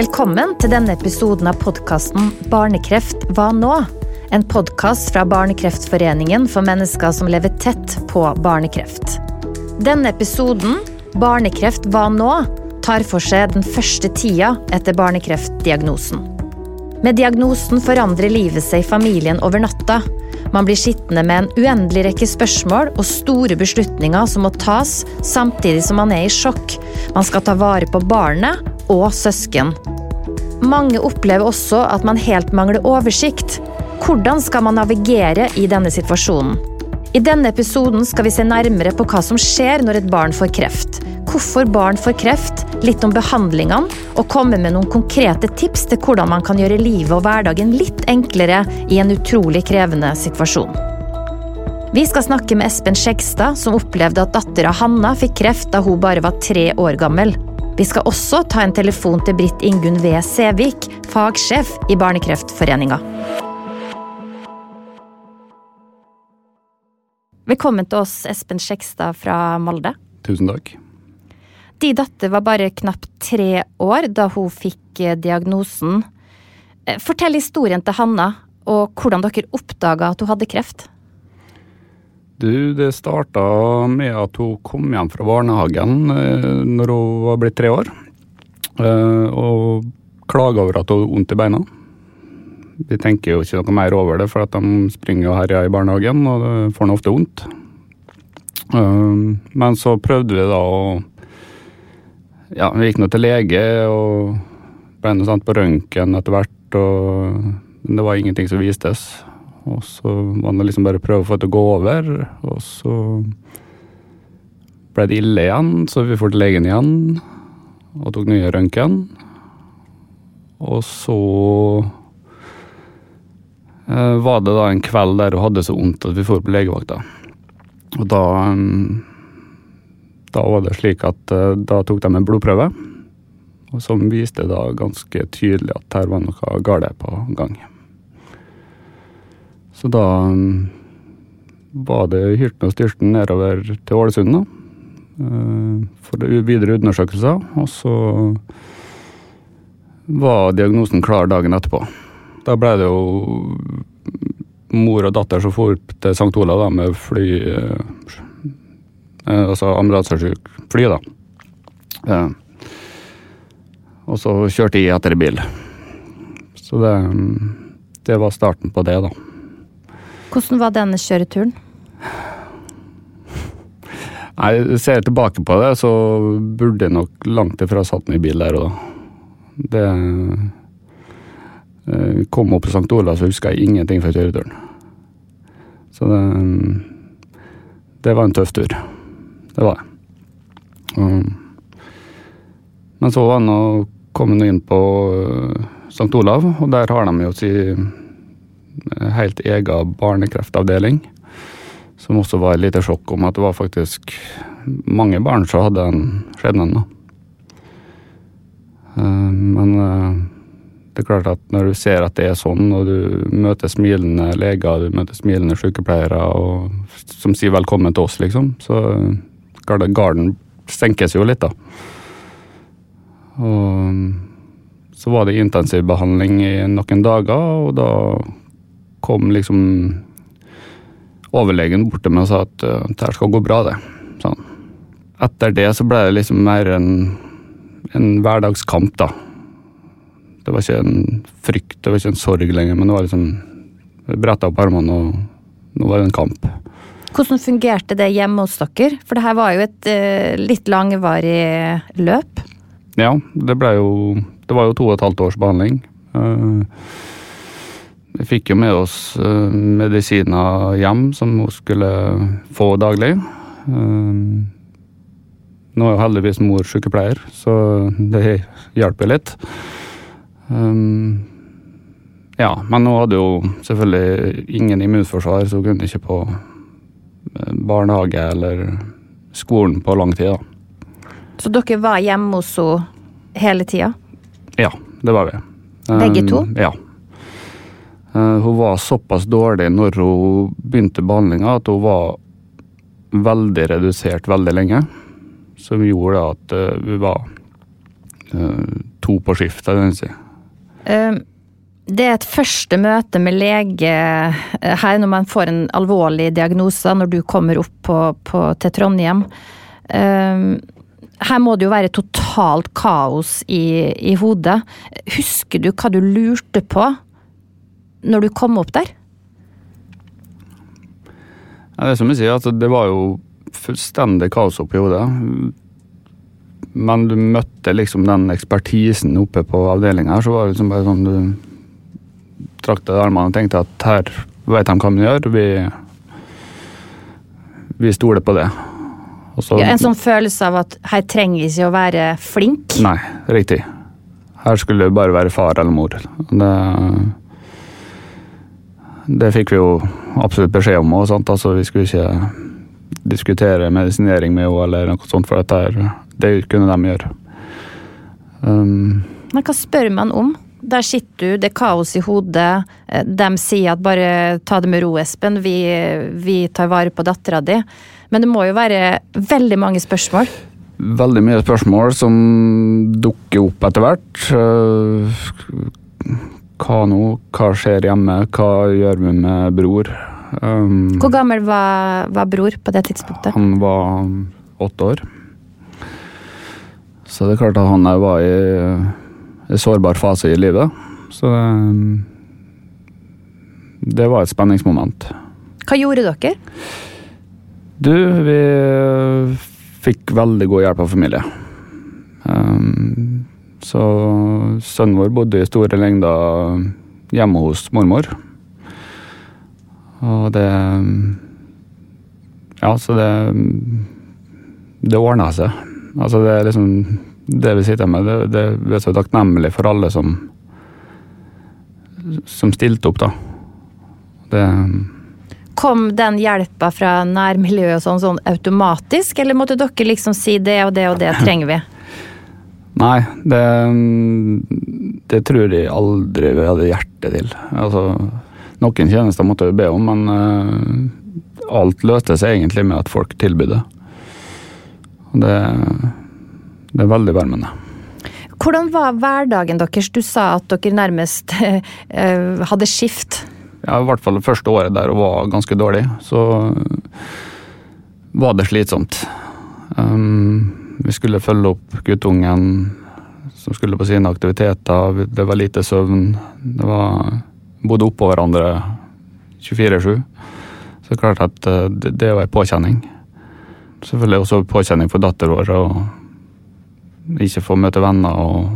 Velkommen til denne episoden av podkasten Barnekreft hva nå? En podkast fra Barnekreftforeningen for mennesker som lever tett på barnekreft. Denne episoden, Barnekreft hva nå?, tar for seg den første tida etter barnekreftdiagnosen. Med diagnosen forandrer livet seg i familien over natta. Man blir sittende med en uendelig rekke spørsmål og store beslutninger som må tas, samtidig som man er i sjokk. Man skal ta vare på barnet og søsken. Mange opplever også at man helt mangler oversikt. Hvordan skal man navigere i denne situasjonen? I denne episoden skal vi se nærmere på hva som skjer når et barn får kreft. Hvorfor barn får kreft, litt om behandlingene, og komme med noen konkrete tips til hvordan man kan gjøre livet og hverdagen litt enklere i en utrolig krevende situasjon. Vi skal snakke med Espen Skjegstad, som opplevde at dattera Hanna fikk kreft da hun bare var tre år gammel. Vi skal også ta en telefon til Britt Ingunn V. Sævik, fagsjef i Barnekreftforeninga. Velkommen til oss, Espen Skjekstad fra Molde. Tusen takk. Din datter var bare knapt tre år da hun fikk eh, diagnosen. Eh, fortell historien til Hanna, og hvordan dere oppdaga at hun hadde kreft. Du, det starta med at hun kom hjem fra barnehagen eh, når hun var blitt tre år. Eh, og klaga over at hun hadde vondt i beina. Vi tenker jo ikke noe mer over det, for at de springer og herjer i barnehagen, og det får nå ofte vondt. Eh, men så prøvde vi da å Ja, vi gikk nå til lege og ble noe sånt på røntgen etter hvert, og det var ingenting som vistes. Og så var det liksom bare å prøve å få det til å gå over, og så ble det ille igjen, så vi dro til legen igjen og tok nye røntgen. Og så eh, var det da en kveld der hun hadde så vondt at vi dro på legevakta. Og da Da var det slik at eh, da tok de en blodprøve, og som viste da ganske tydelig at her var noe galt på gang. Så da mm, var det hyrten og styrten nedover til Ålesund da, eh, for videre undersøkelser. Og så var diagnosen klar dagen etterpå. Da ble det jo mor og datter som for opp til St. Olav da, med fly eh, eh, Altså ambulansesyk fly, da. Og så kjørte jeg etter i bil. Så det, mm, det var starten på det, da. Hvordan var denne kjøreturen? Nei, ser jeg tilbake på det, så burde jeg nok langt ifra satt meg i bil der og da. Det eh, Kom opp på St. Olav, så huska jeg ingenting fra kjøreturen. Så det Det var en tøff tur. Det var det. Um, men så var det å komme inn på eh, St. Olav, og der har de jo si helt egen barnekreftavdeling. Som også var et lite sjokk om at det var faktisk mange barn som hadde den skjebnen. Eh, Men eh, det er klart at når du ser at det er sånn, og du møter smilende leger, du møter smilende sykepleiere og, som sier 'velkommen til oss', liksom, så garden senkes jo litt, da. Og så var det intensivbehandling i noen dager, og da kom liksom overlegen bort til meg og sa at uh, det her skal gå bra, det. Sånn. Etter det så ble det liksom mer en, en hverdagskamp, da. Det var ikke en frykt, det var ikke en sorg lenger, men det var liksom bretta opp armene, og nå var det en kamp. Hvordan fungerte det hjemme hos dere? For det her var jo et uh, litt langvarig løp. Ja, det ble jo Det var jo to og et halvt års behandling. Uh, vi fikk jo med oss uh, medisiner hjem som hun skulle få daglig. Uh, nå er jo heldigvis mor sykepleier, så det hjelper litt. Um, ja, men hun hadde jo selvfølgelig ingen immunforsvar, så hun kunne ikke på barnehage eller skolen på lang tid. da. Så dere var hjemme hos henne hele tida? Ja, det var vi. Begge to? Ja. Uh, hun var såpass dårlig når hun begynte behandlinga at hun var veldig redusert veldig lenge. Som gjorde at hun vi var uh, to på skift. Det, vil si. Eh, det er et første møte med lege eh, her når man får en alvorlig diagnose, når du kommer opp på, på, til Trondheim. Eh, her må det jo være totalt kaos i, i hodet. Husker du hva du lurte på når du kom opp der? Ja, det er som jeg sier, at det var jo fullstendig kaos oppi hodet. Men du møtte liksom den ekspertisen oppe på avdelinga her, så var det liksom bare sånn du trakk deg i armene og tenkte at her vet de hva de gjør. Vi, vi stoler på det. Så, ja, en sånn følelse av at her trenger vi ikke å være flink? Nei, riktig. Her skulle det bare være far eller mor. Det det fikk vi jo absolutt beskjed om. Også, sånt. Altså, vi skulle ikke diskutere medisinering med henne eller noe sånt, for dette, det kunne de gjøre. Um, Men hva spør man om? Der sitter du, det er kaos i hodet. De sier at bare ta det med ro, Espen, vi, vi tar vare på dattera di. Men det må jo være veldig mange spørsmål? Veldig mye spørsmål som dukker opp etter hvert. Hva nå? Hva skjer hjemme? Hva gjør vi med bror? Um, Hvor gammel var, var, bror på det tidspunktet? Han var åtte år. Så det er klart at han var i en sårbar fase i livet. Så det, um, det var et spenningsmoment. Hva gjorde dere? Du, vi fikk veldig god hjelp av familie. Um, så sønnen vår bodde i store lengder hjemme hos mormor. Og det Ja, så det Det ordna seg. Altså, det er liksom Det vi sitter med, det, det er så takknemlig for alle som som stilte opp, da. Det Kom den hjelpa fra nærmiljøet sånn, sånn automatisk, eller måtte dere liksom si det og det og det trenger vi? Nei, det, det tror jeg aldri vi hadde hjerte til. Altså, noen tjenester måtte vi be om, men uh, alt løste seg egentlig med at folk tilbød det. Det, det er veldig varmende. Hvordan var hverdagen deres? Du sa at dere nærmest uh, hadde skift. Ja, i hvert fall det første året der og var ganske dårlig, så var det slitsomt. Um, vi skulle følge opp guttungen som skulle på sine aktiviteter. Det var lite søvn. Det var Bodde oppå hverandre 24-7. Så det er klart at eh, det, det var en påkjenning. Selvfølgelig også påkjenning for datteren vår å ikke få møte venner og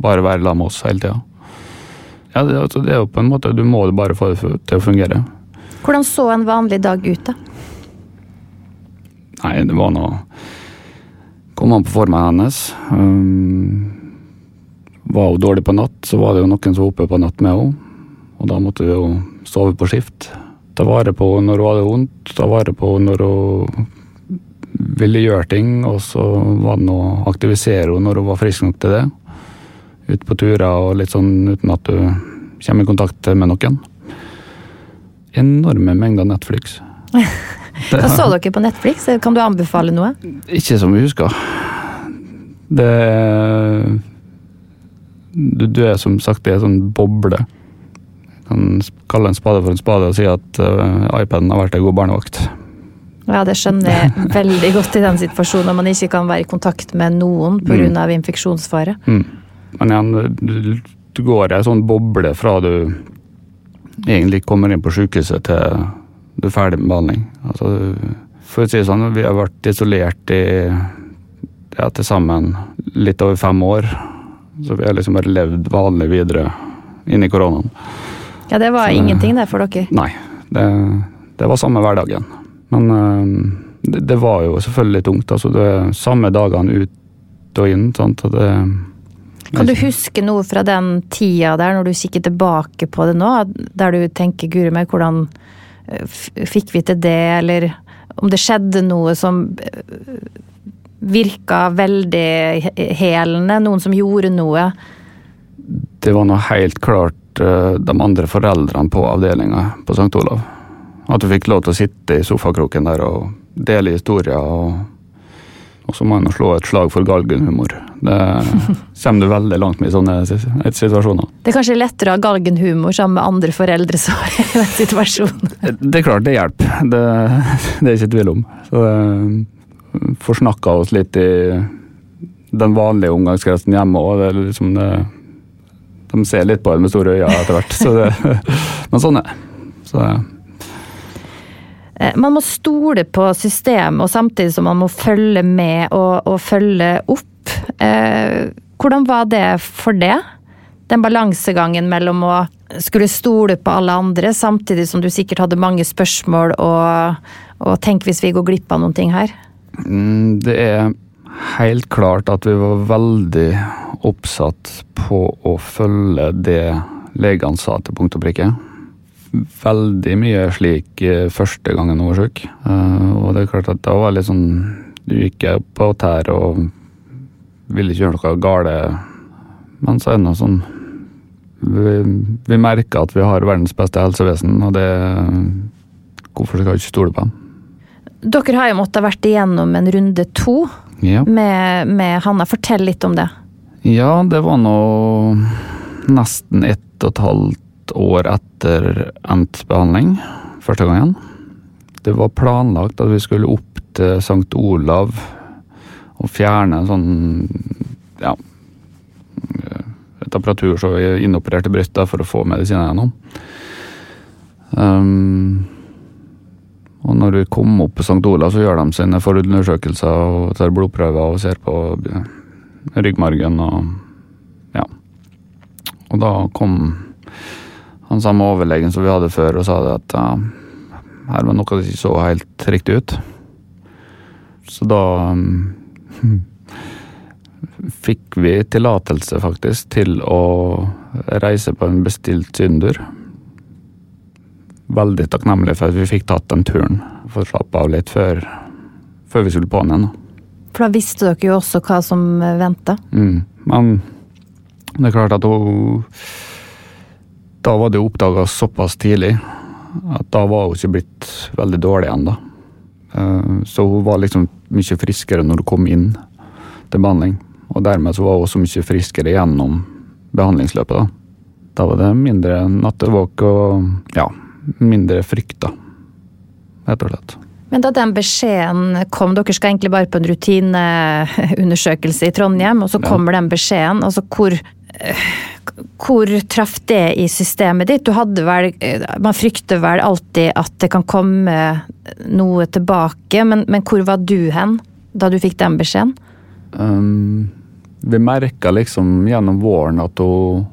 bare være sammen med oss hele tida. Ja, det, altså, det, er jo på en måte, Du må bare få det til å fungere. Hvordan så en vanlig dag ut, da? Nei, det var noe kom an på formen hennes. Um, var hun dårlig på natt, så var det jo noen som var oppe på natt med henne. Og da måtte vi jo sove på skift. Ta vare på henne når hun hadde vondt, ta vare på henne når hun ville gjøre ting. Og så var det å aktivisere henne når hun var frisk nok til det. Ut på turer og litt sånn uten at du kommer i kontakt med noen. Enorme mengder Netflix. Hva så dere på Netflix? Kan du anbefale noe? Ikke som vi husker. Det du, du er som sagt i en sånn boble. Kan kalle en spade for en spade og si at uh, iPaden har vært en god barnevakt. Ja, det skjønner jeg veldig godt i den situasjonen når man ikke kan være i kontakt med noen pga. Mm. infeksjonsfare. Mm. Men igjen, du, du går i en sånn boble fra du egentlig kommer inn på sykehuset til du er ferdig med behandling. Altså, for å si det sånn, vi har vært isolert i ja, til sammen litt over fem år. Så vi har liksom bare levd vanlig videre inni koronaen. Ja, det var så, ingenting det for dere? Nei, det, det var samme hverdagen. Men det, det, var jo selvfølgelig tungt. Altså, det samme dagene ut og inn. Sant? Og det, kan du huske noe fra den tida der, når du kikker tilbake på det nå, der du tenker guri meg, hvordan Fikk vi til det, eller om det skjedde noe som eh, virka veldig helende? Noen som gjorde noe? Det var nå helt klart eh, de andre foreldrene på avdelinga på St. Olav. At du fikk lov til å sitte i sofakroken der og dele historier og, Og så må en slå et slag for galgenhumor. Det kommer du veldig langt med i sånne situasjoner. Det er kanskje lettere å ha galgenhumor sammen med andre foreldre som er i den situasjonen? Det er klart det hjelper, det, det er ikke tvil om. Så det forsnakka oss litt i den vanlige omgangskretsen hjemme òg. Liksom de ser litt på en med store øyne etter hvert. Så det, men sånn er det. Så, Eh, man må stole på systemet, og samtidig som man må følge med og, og følge opp. Eh, hvordan var det for det? Den balansegangen mellom å skulle stole på alle andre, samtidig som du sikkert hadde mange spørsmål og, og tenk hvis vi går glipp av noen ting her? Mm, det er helt klart at vi var veldig oppsatt på å følge det legene sa til punkt og prikke veldig mye slik eh, første gangen hun var syk. Eh, og det er klart at da var litt sånn Du gikk på tær og ville ikke gjøre noe galt. Men så er det noe sånn Vi, vi merker at vi har verdens beste helsevesen, og det Hvorfor skal vi ikke stole på dem? Dere har jo måttet vært igjennom en runde to ja. med, med Hanna. Fortell litt om det. Ja, det var nå nesten ett og et halvt år etter endt behandling, første gangen. Det var planlagt at vi skulle opp til St. Olav og fjerne sånn ja, så vi inopererte brystet for å få medisiner gjennom. Um, og når vi kom opp på St. Olav, så gjør de sine forundersøkelser og tar blodprøver og ser på ryggmargen og ja. Og da kom han samme overlegen som vi hadde før, og sa det at ja, her var noe som ikke så helt riktig ut. Så da um, fikk vi tillatelse, faktisk, til å reise på en bestilt sydentur. Veldig takknemlig for at vi fikk tatt den turen, for å slappe av litt før, før vi skulle på den igjen. For da visste dere jo også hva som venta. Mm, men det er klart at hun da var det oppdaga såpass tidlig at da var hun ikke blitt veldig dårlig ennå. Eh, så hun var liksom mye friskere når hun kom inn til behandling. Og dermed så var hun også mye friskere gjennom behandlingsløpet. Da, da var det mindre nattevåk og ja, mindre frykt, da. Rett og slett. Men da den beskjeden kom, dere skal egentlig bare på en rutineundersøkelse i Trondheim, og så kommer den beskjeden. altså hvor hvor traff det i systemet ditt? Du hadde vel Man frykter vel alltid at det kan komme noe tilbake, men, men hvor var du hen da du fikk den beskjeden? Um, vi merka liksom gjennom våren at hun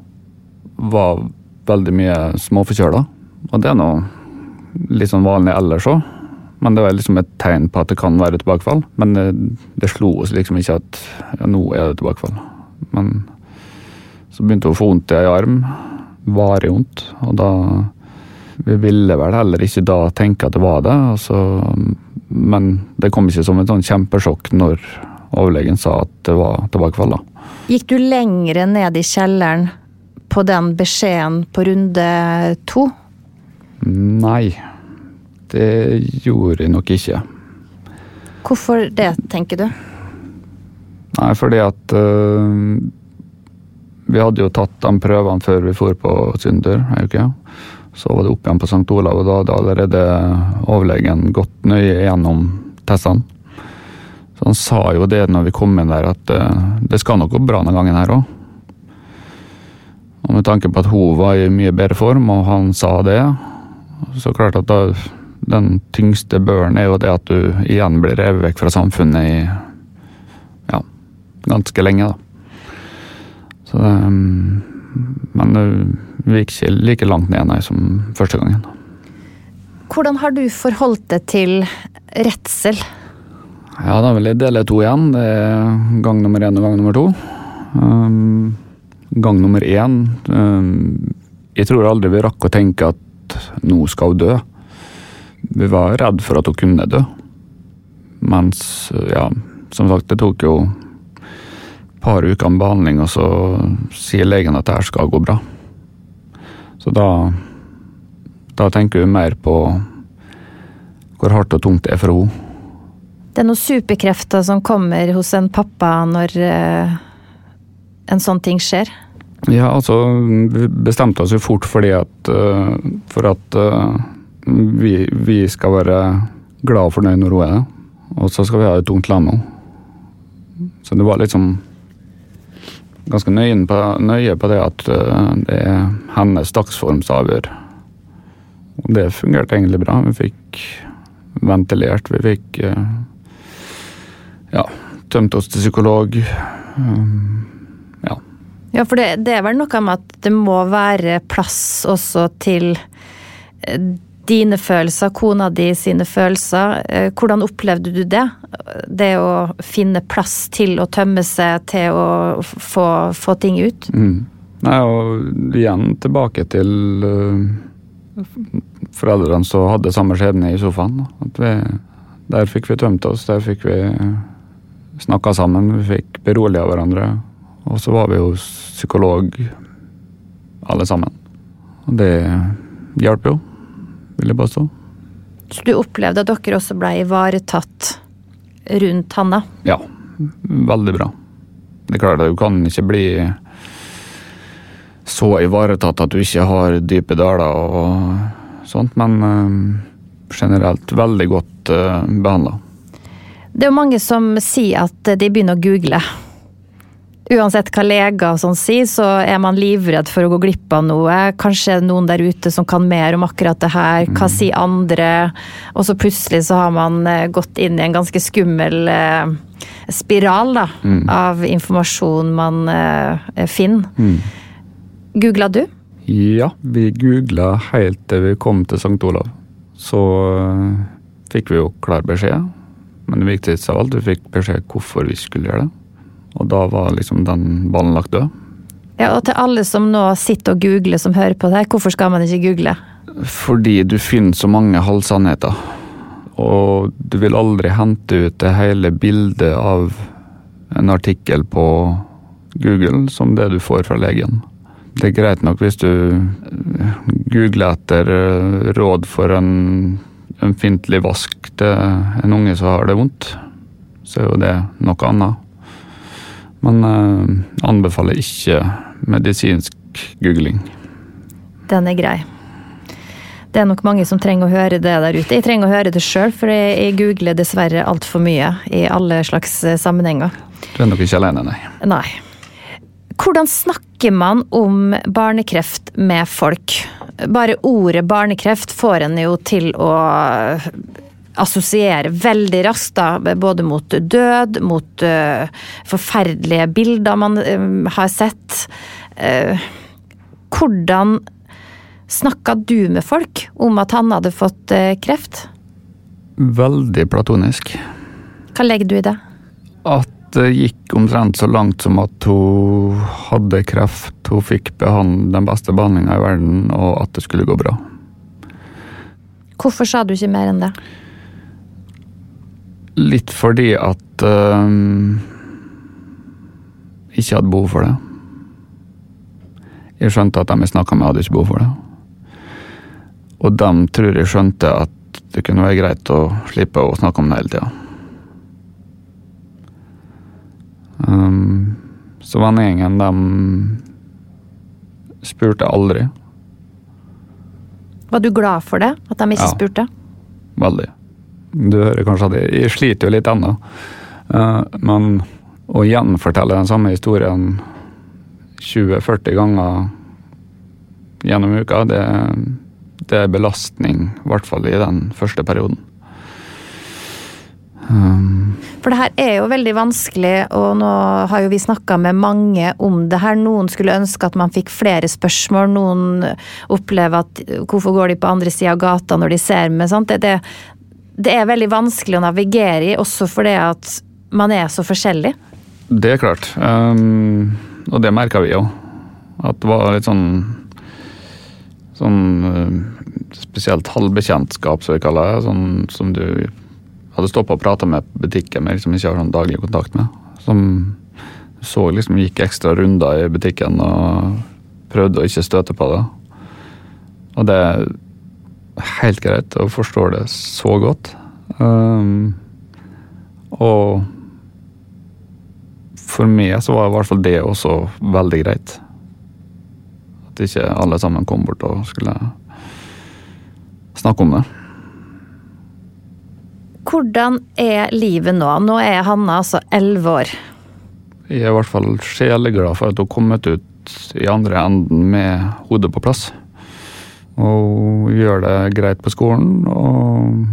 var veldig mye småforkjøla. Og det er nå litt sånn vanlig ellers òg. Men det var liksom et tegn på at det kan være tilbakefall. Men det, det slo oss liksom ikke at ja, nå er det tilbakefall. Men så begynte hun å få vondt i ei arm. Varig vondt. Og da Vi ville vel heller ikke da tenke at det var det. Altså, men det kom ikke som et sånn kjempesjokk når overlegen sa at det var tilbakefall. Gikk du lengre ned i kjelleren på den beskjeden på runde to? Nei, det gjorde jeg nok ikke. Hvorfor det, tenker du? Nei, fordi at uh, vi hadde jo tatt de prøvene før vi for på Synder Ikke? Så var det opp igjen på St. Olav, og da hadde allerede overlegen gått nøye gjennom testene. Så han sa jo det når vi kom inn der, at uh, det skal nok gå bra denne gangen her òg. Og med tanke på at hun var i mye bedre form, og han sa det, så klart at da, den tyngste børen er jo det at du igjen blir revet vekk fra samfunnet i ja, ganske lenge, da. Så, um, men vi gikk ikke like langt ned nei, som første gangen. Hvordan har du forholdt deg til redsel? Ja, da vil jeg dele to igjen. Det er gang nummer én og gang nummer to. Um, gang nummer én um, Jeg tror aldri vi rakk å tenke at nå skal hun dø. Vi var redd for at hun kunne dø. Mens, ja, som sagt, det tok jo par uker med behandling, og så sier legen at det her skal gå bra. Så da, da tenker vi mer på hvor hardt og tungt det er for henne. Det er noen superkrefter som kommer hos en pappa når eh, en sånn ting skjer. Ja, altså Vi bestemte oss jo fort fordi at uh, for at uh, vi, vi, skal være glad og fornøyd når hun er det. Og så skal vi ha et tungt lam henne. Så det var liksom ganske nøye på, nøye på det at uh, det er hennes dagsformsavgjør. Og det fungerte egentlig bra. Vi fikk ventilert, vi fikk ja, tømt oss til psykolog. Um, ja. Ja, for det, det, er vel noe med at det må være plass også til eh, dine følelser, kona di sine følelser. Eh, hvordan opplevde du det? Det å finne plass til å tømme seg, til å få, få ting ut? Mm. Nei, og igjen tilbake til uh, foreldrene som hadde samme skjebne i sofaen. Vi, der fikk vi tømt oss, der fikk vi snakka sammen, vi fikk beroliga hverandre. Og så var vi jo psykolog alle sammen. Og det hjalp jo, vil jeg påstå. Så du opplevde at dere også ble ivaretatt rundt Hanna? Ja, veldig bra. Det er klart du kan ikke bli så ivaretatt at du ikke har dype daler og sånt, men uh, generelt veldig godt eh, behandla. Det er jo mange som sier at de begynner å google uansett hva leger og sånn sier, så er man livredd for å gå glipp av noe. Kanskje er det noen der ute som kan mer om akkurat det her. Hva mm. sier andre? Og så plutselig så har man eh, gått inn i en ganske skummel eh, spiral da, mm. av informasjon man eh, finner. Mm. Googla du? Ja, vi googla helt til vi kom til St. Olav. Så fikk vi jo klar beskjed. Men det viktigste av alt, vi fikk beskjed hvorfor vi skulle gjøre det. Og da var liksom den ballen lagt død. Ja, Og til alle som nå sitter og googler som hører på det her, hvorfor skal man ikke google? Fordi du finner så mange halvsannheter. Og du vil aldri hente ut det hele bildet av en artikkel på Google som det du får fra legen. Det er greit nok hvis du googler etter eh, råd for en ømfintlig vask til en unge som har det vondt. Så er jo det noe annet. Men uh, anbefaler ikke medisinsk googling. Den er grei. Det er nok mange som trenger å høre det der ute. Jeg trenger å høre det sjøl, for jeg googler dessverre altfor mye i alle slags eh, sammenhenger. Du er nok ikke alene, nei. Nei. Hvordan snakker man om barnekreft med folk? Bare ordet barnekreft får en jo til å assosiere veldig raskt, da, både mot død, mot uh, forferdelige bilder man uh, har sett. Uh, hvordan snakka du med folk om at han hadde fått kreft? Veldig platonisk. Hva legger du i det? At det gikk omtrent så langt som at hun hadde kreft, hun fikk den beste behandlinga i verden, og at det skulle gå bra. Hvorfor sa du ikke mer enn det? Litt fordi at um, Ikke hadde behov for det. Jeg skjønte at de jeg snakka med, hadde ikke behov for det. Og de tror jeg skjønte at det kunne være greit å slippe å snakke om det hele tida. Um, så vennegjengen, de spurte aldri. Var du glad for det? At de ikke ja, spurte? Veldig. Du hører kanskje at jeg, sliter jo litt ennå. Uh, men å gjenfortelle den samme historien 20-40 ganger gjennom uka, det, det er belastning. I hvert fall i den første perioden. Um, For det her er jo veldig vanskelig, og nå har jo vi snakka med mange om det her. Noen skulle ønske at man fikk flere spørsmål, noen opplever at hvorfor går de på andre sida av gata når de ser meg? Sant? Det, det, det er veldig vanskelig å navigere i, også fordi at man er så forskjellig. Det er klart. Um, og det merka vi jo. At det var litt sånn Sånn uh, spesielt halvbekjentskap, som vi kaller det. Sånn som du hadde stoppa og prata med på butikken, men liksom ikke har sånn daglig kontakt med. Som så liksom gikk ekstra runder i butikken og prøvde å ikke støte på det. Og det helt greit og forstår det så godt. Um, Og for meg så var i hvert fall det også veldig greit. At ikke alle sammen kom bort og skulle snakke om det. Hvordan er livet nå? Nå er Hanna altså elleve år. Jeg er i hvert fall sjeleglad for at hun kommet ut i andre enden med hodet på plass. Og gjør det greit på skolen og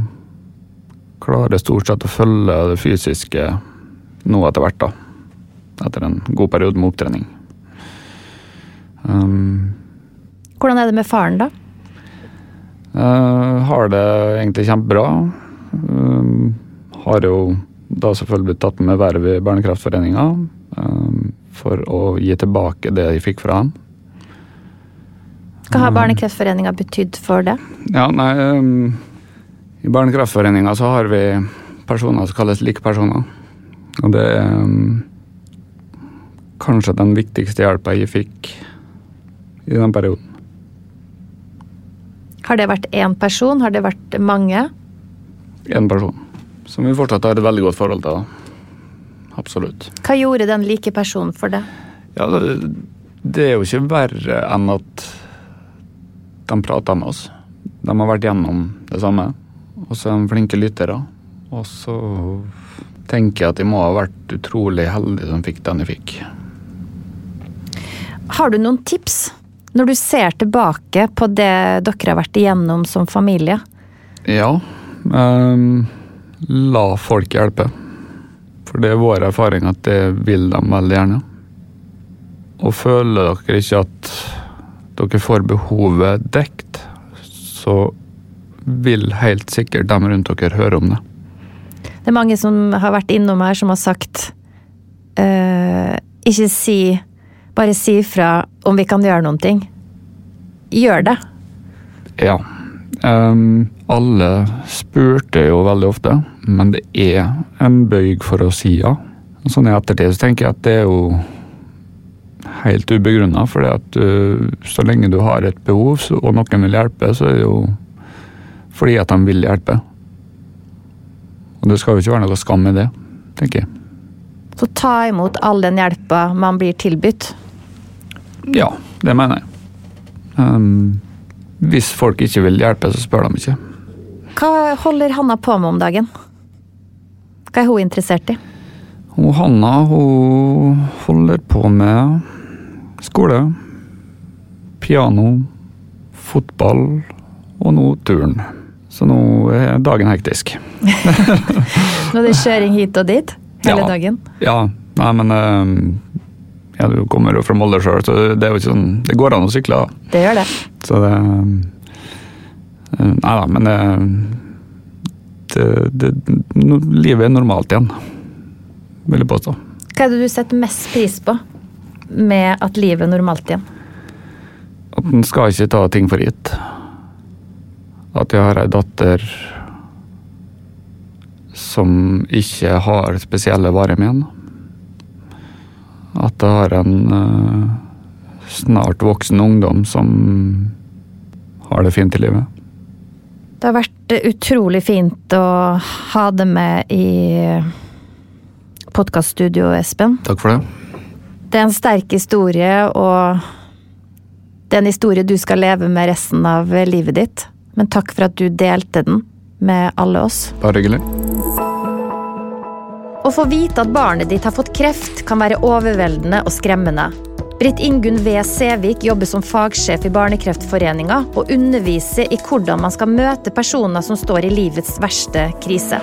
klarer stort sett å følge det fysiske nå etter hvert, da. Etter en god periode med opptrening. Um, Hvordan er det med faren, da? Uh, har det egentlig kjempebra. Um, har jo da selvfølgelig blitt tatt med verv i Barnekraftforeninga um, for å gi tilbake det de fikk fra ham. Hva har Barnekreftforeninga betydd for det? Ja, nei, um, I Barnekreftforeninga så har vi personer som kalles likepersoner. Og det er um, kanskje den viktigste hjelpa jeg fikk i den perioden. Har det vært én person? Har det vært mange? Én person. Som vi fortsatt har et veldig godt forhold til. Absolutt. Hva gjorde den like personen for det? Ja, det, det er jo ikke verre enn at de prater med oss. De har vært gjennom det samme. Og så er de flinke lyttere. Og så tenker jeg at de må ha vært utrolig heldige som fikk den de fikk. Har du noen tips når du ser tilbake på det dere har vært igjennom som familie? Ja. Um, la folk hjelpe. For det er vår erfaring at det vil de veldig gjerne. Og føler dere ikke at dere får behovet dekt, så vil helt sikkert dem rundt dere høre om det. Det er mange som har vært innom her som har sagt uh, ikke si Bare si ifra om vi kan gjøre noen ting. Gjør det. Ja. Um, alle spurte jo veldig ofte, men det er en bøyg for å si ja. Og sånn i ettertid så tenker jeg at det er jo helt ubegrunna, for uh, så lenge du har et behov så, og noen vil hjelpe, så er det jo fordi at de vil hjelpe. Og det skal jo ikke være noe skam i det, tenker jeg. Så ta imot all den hjelpa man blir tilbudt. Ja, det mener jeg. Um, hvis folk ikke vil hjelpe, så spør de ikke. Hva holder Hanna på med om dagen? Hva er hun interessert i? Hun Hanna hun holder på med skole, piano, fotball og nå turn. Så nå er dagen hektisk. Nå er det kjøring hit og dit hele Ja. dagen? Ja, nei, men um, ja, Du kommer jo fra Molde sjøl, så det er jo ikke sånn Det går an å sykle. da. Det gjør det. Så det um, Nei da, men det, det, Livet er normalt igjen, vil jeg påstå. Hva er det du setter mest pris på med at livet er normalt igjen? At en skal ikke ta ting for gitt. At jeg har ei datter som ikke har spesielle varer med henne. At jeg har en uh, snart voksen ungdom som har det fint i livet. Det har vært utrolig fint å ha det med i podkaststudio, Espen. Takk for det. Det er en sterk historie, og det er en historie du skal leve med resten av livet ditt. Men takk for at du delte den med alle oss. Bare hyggelig. Å få vite at barnet ditt har fått kreft, kan være overveldende og skremmende. Britt Ingunn V. Sævik jobber som fagsjef i Barnekreftforeninga og underviser i hvordan man skal møte personer som står i livets verste krise.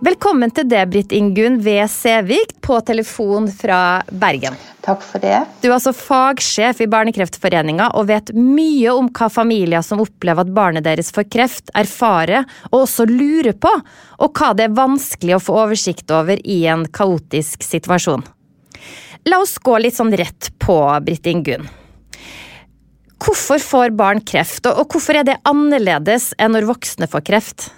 Velkommen til det, Britt Ingunn ved Sævik, på telefon fra Bergen. Takk for det. Du er altså fagsjef i Barnekreftforeninga og vet mye om hva familier som opplever at barnet deres får kreft, erfarer og også lurer på, og hva det er vanskelig å få oversikt over i en kaotisk situasjon. La oss gå litt sånn rett på, Britt Ingunn. Hvorfor får barn kreft, og hvorfor er det annerledes enn når voksne får kreft?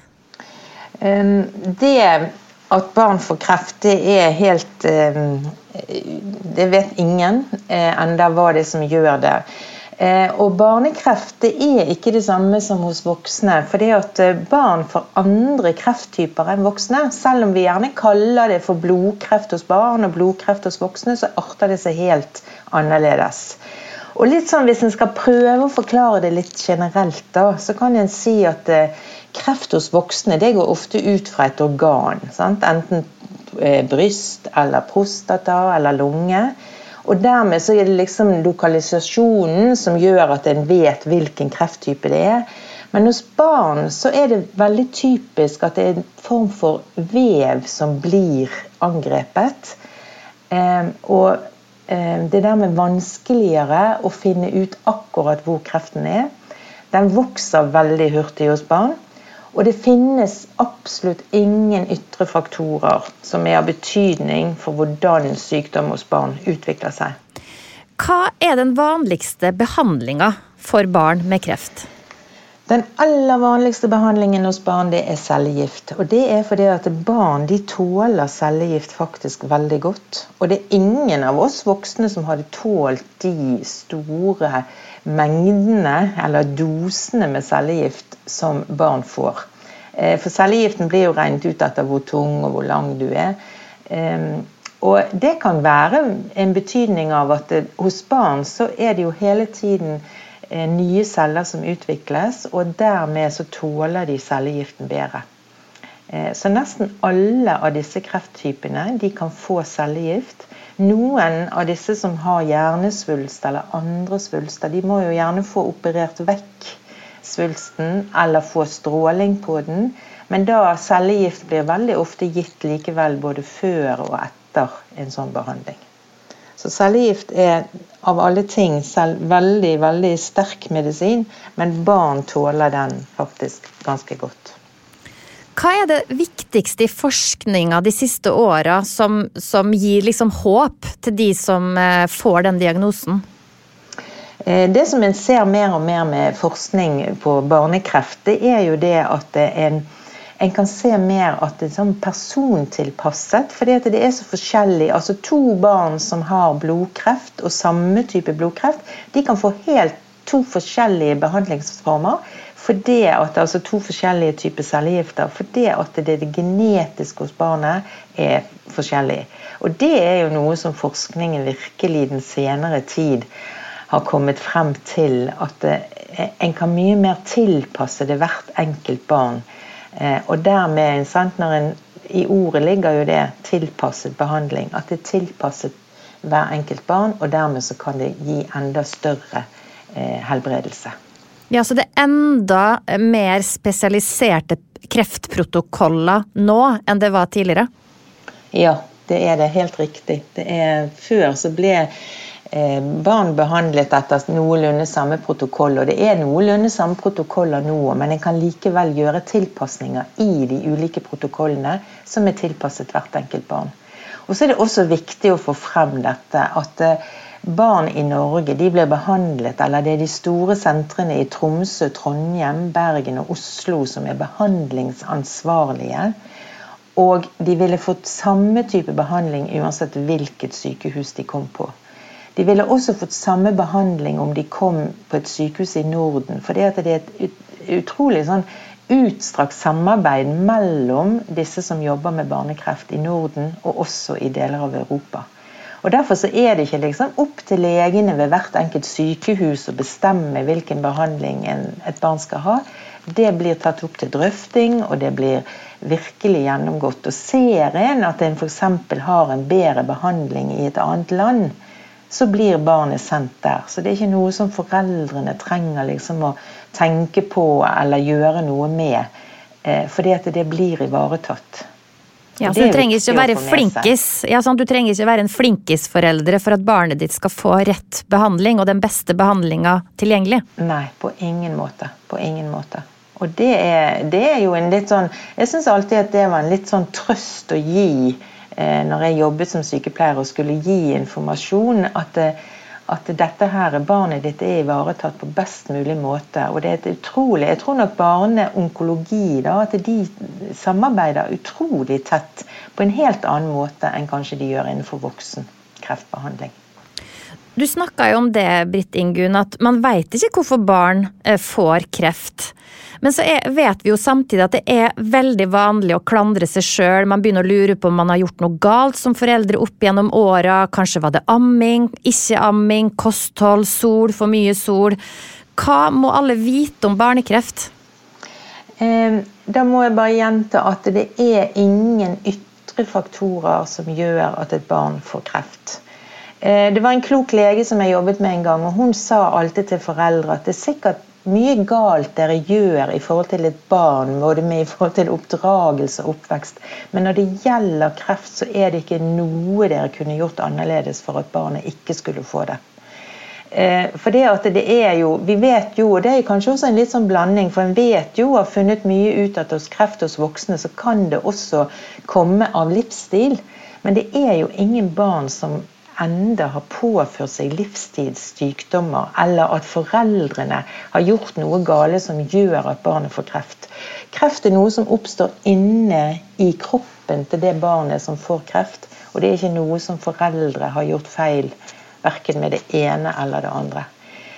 Det at barn får kreft, det er helt Det vet ingen eh, enda hva det er som gjør det. Eh, og barnekreft det er ikke det samme som hos voksne. For det at eh, barn får andre krefttyper enn voksne. Selv om vi gjerne kaller det for blodkreft hos barn og blodkreft hos voksne, så arter det seg helt annerledes. Og litt sånn, Hvis en skal prøve å forklare det litt generelt, da, så kan en si at eh, kreft hos voksne det går ofte ut fra et organ. Sant? Enten bryst eller prostata eller lunge. Og dermed så er det liksom lokalisasjonen som gjør at en vet hvilken krefttype det er. Men hos barn så er det veldig typisk at det er en form for vev som blir angrepet. Eh, og eh, det er dermed vanskeligere å finne ut akkurat hvor kreften er. Den vokser veldig hurtig hos barn. Og det finnes absolutt ingen ytre faktorer som er av betydning for hvordan sykdom hos barn utvikler seg. Hva er den vanligste behandlinga for barn med kreft? Den aller vanligste behandlingen hos barn det er cellegift. Og det er fordi at barn de tåler cellegift faktisk veldig godt. Og det er ingen av oss voksne som hadde tålt de store mengdene eller dosene med cellegift som barn får. Eh, for cellegiften blir jo regnet ut etter hvor tung og hvor lang du er. Og det kan være en betydning av at hos barn så er det jo hele tiden eh, nye celler som utvikles, og dermed så tåler de cellegiften bedre. Eh, så nesten alle av disse krefttypene de kan få cellegift. Noen av disse som har hjernesvulst eller andre svulster, de må jo gjerne få operert vekk svulsten eller få stråling på den. Men da cellegift blir veldig ofte gitt likevel både før og etter en sånn behandling. Så cellegift er av alle ting selv veldig, veldig sterk medisin, men barn tåler den faktisk ganske godt. Hva er det viktigste i forskninga de siste åra som, som, gir liksom håp til de som eh, får den diagnosen? Eh, det som en ser mer og mer med forskning på barnekreft, det er jo det at en, en kan se mer at det er sånn persontilpasset. fordi at det er så forskjellig. altså To barn som har blodkreft og samme type blodkreft, de kan få helt to forskjellige behandlingsformer. Fordi at, altså To forskjellige typer cellegifter. Fordi at det, det genetiske hos barnet er forskjellig. Og Det er jo noe som forskningen virkelig den senere tid har kommet frem til at eh, en kan mye mer tilpasse det hvert enkelt barn. Eh, og dermed, sant, en, I ordet ligger jo det tilpasset behandling. At det er tilpasset hver enkelt barn, og dermed så kan det gi enda større eh, helbredelse. Ja, Så det er enda mer spesialiserte kreftprotokoller nå enn det var tidligere? Ja, det er det. Helt riktig. Det er, før så ble barn behandlet etter noenlunde samme protokoll. Og det er noenlunde samme protokoller nå, men en kan likevel gjøre tilpasninger i de ulike protokollene som er tilpasset hvert enkelt barn. Og så er det også viktig å få frem dette at eh, barn i Norge de blir behandlet, eller det er de store sentrene i Tromsø, Trondheim, Bergen og Oslo som er behandlingsansvarlige. Og de ville fått samme type behandling uansett hvilket sykehus de kom på. De ville også fått samme behandling om de kom på et sykehus i Norden. For det er et utrolig sånn utstrakt samarbeid mellom disse som jobber med barnekreft i Norden, og også i deler av Europa. Og Derfor er det ikke liksom opp til legene ved hvert enkelt sykehus å bestemme hvilken behandling et barn skal ha. Det blir tatt opp til drøfting, og det blir virkelig gjennomgått. Og Ser en at en f.eks. har en bedre behandling i et annet land, så blir barnet sendt der. Så det er ikke noe som foreldrene trenger liksom å tenke på eller gjøre noe med. Eh, fordi at det blir ivaretatt. Ja, så du trenger ikke være flinkis. Ja, sånn, du trenger ikke være en flinkisforeldre for at barnet ditt skal få rett behandling og den beste behandlinga tilgjengelig? Nei, på ingen måte. På ingen måte. Og det er, det er jo en litt sånn Jeg syns alltid at det var en litt sånn trøst å gi når jeg jobbet som sykepleier og skulle gi informasjon, at, eh, at dette her barnet ditt er ivaretatt på best mulig måte. Og det er et utrolig, Jeg tror nok barneonkologi da, at de samarbeider utrolig tett på en helt annen måte enn kanskje de gjør innenfor voksen kreftbehandling. Du snakka jo om det, Britt Ingunn, at man veit ikke hvorfor barn eh, får kreft. Men så er, vet vi jo samtidig at det er veldig vanlig å klandre seg sjøl. Man begynner å lure på om man har gjort noe galt som foreldre opp gjennom åra. Kanskje var det amming, ikke amming, kosthold, sol, for mye sol. Hva må alle vite om barnekreft? Da må jeg bare gjenta at det er ingen ytre faktorer som gjør at et barn får kreft. Eh, det var en klok lege som jeg jobbet med en gang, og hun sa alltid til foreldre at det er sikkert mye galt dere gjør i forhold til et barn, både med i forhold til oppdragelse og oppvekst. Men når det gjelder kreft, så er det ikke noe dere kunne gjort annerledes for at barnet ikke skulle få det. Eh, for det at det er jo, Vi vet jo, og det er kanskje også en litt sånn blanding, for en vet jo og har funnet mye ut at hos kreft hos voksne så kan det også komme av livsstil. Men det er jo ingen barn som enda har påført seg livstidssykdommer, eller at foreldrene har gjort noe gale som gjør at barnet får kreft. Kreft er noe som oppstår inne i kroppen til det barnet som får kreft. Og det er ikke noe som foreldre har gjort feil, verken med det ene eller det andre.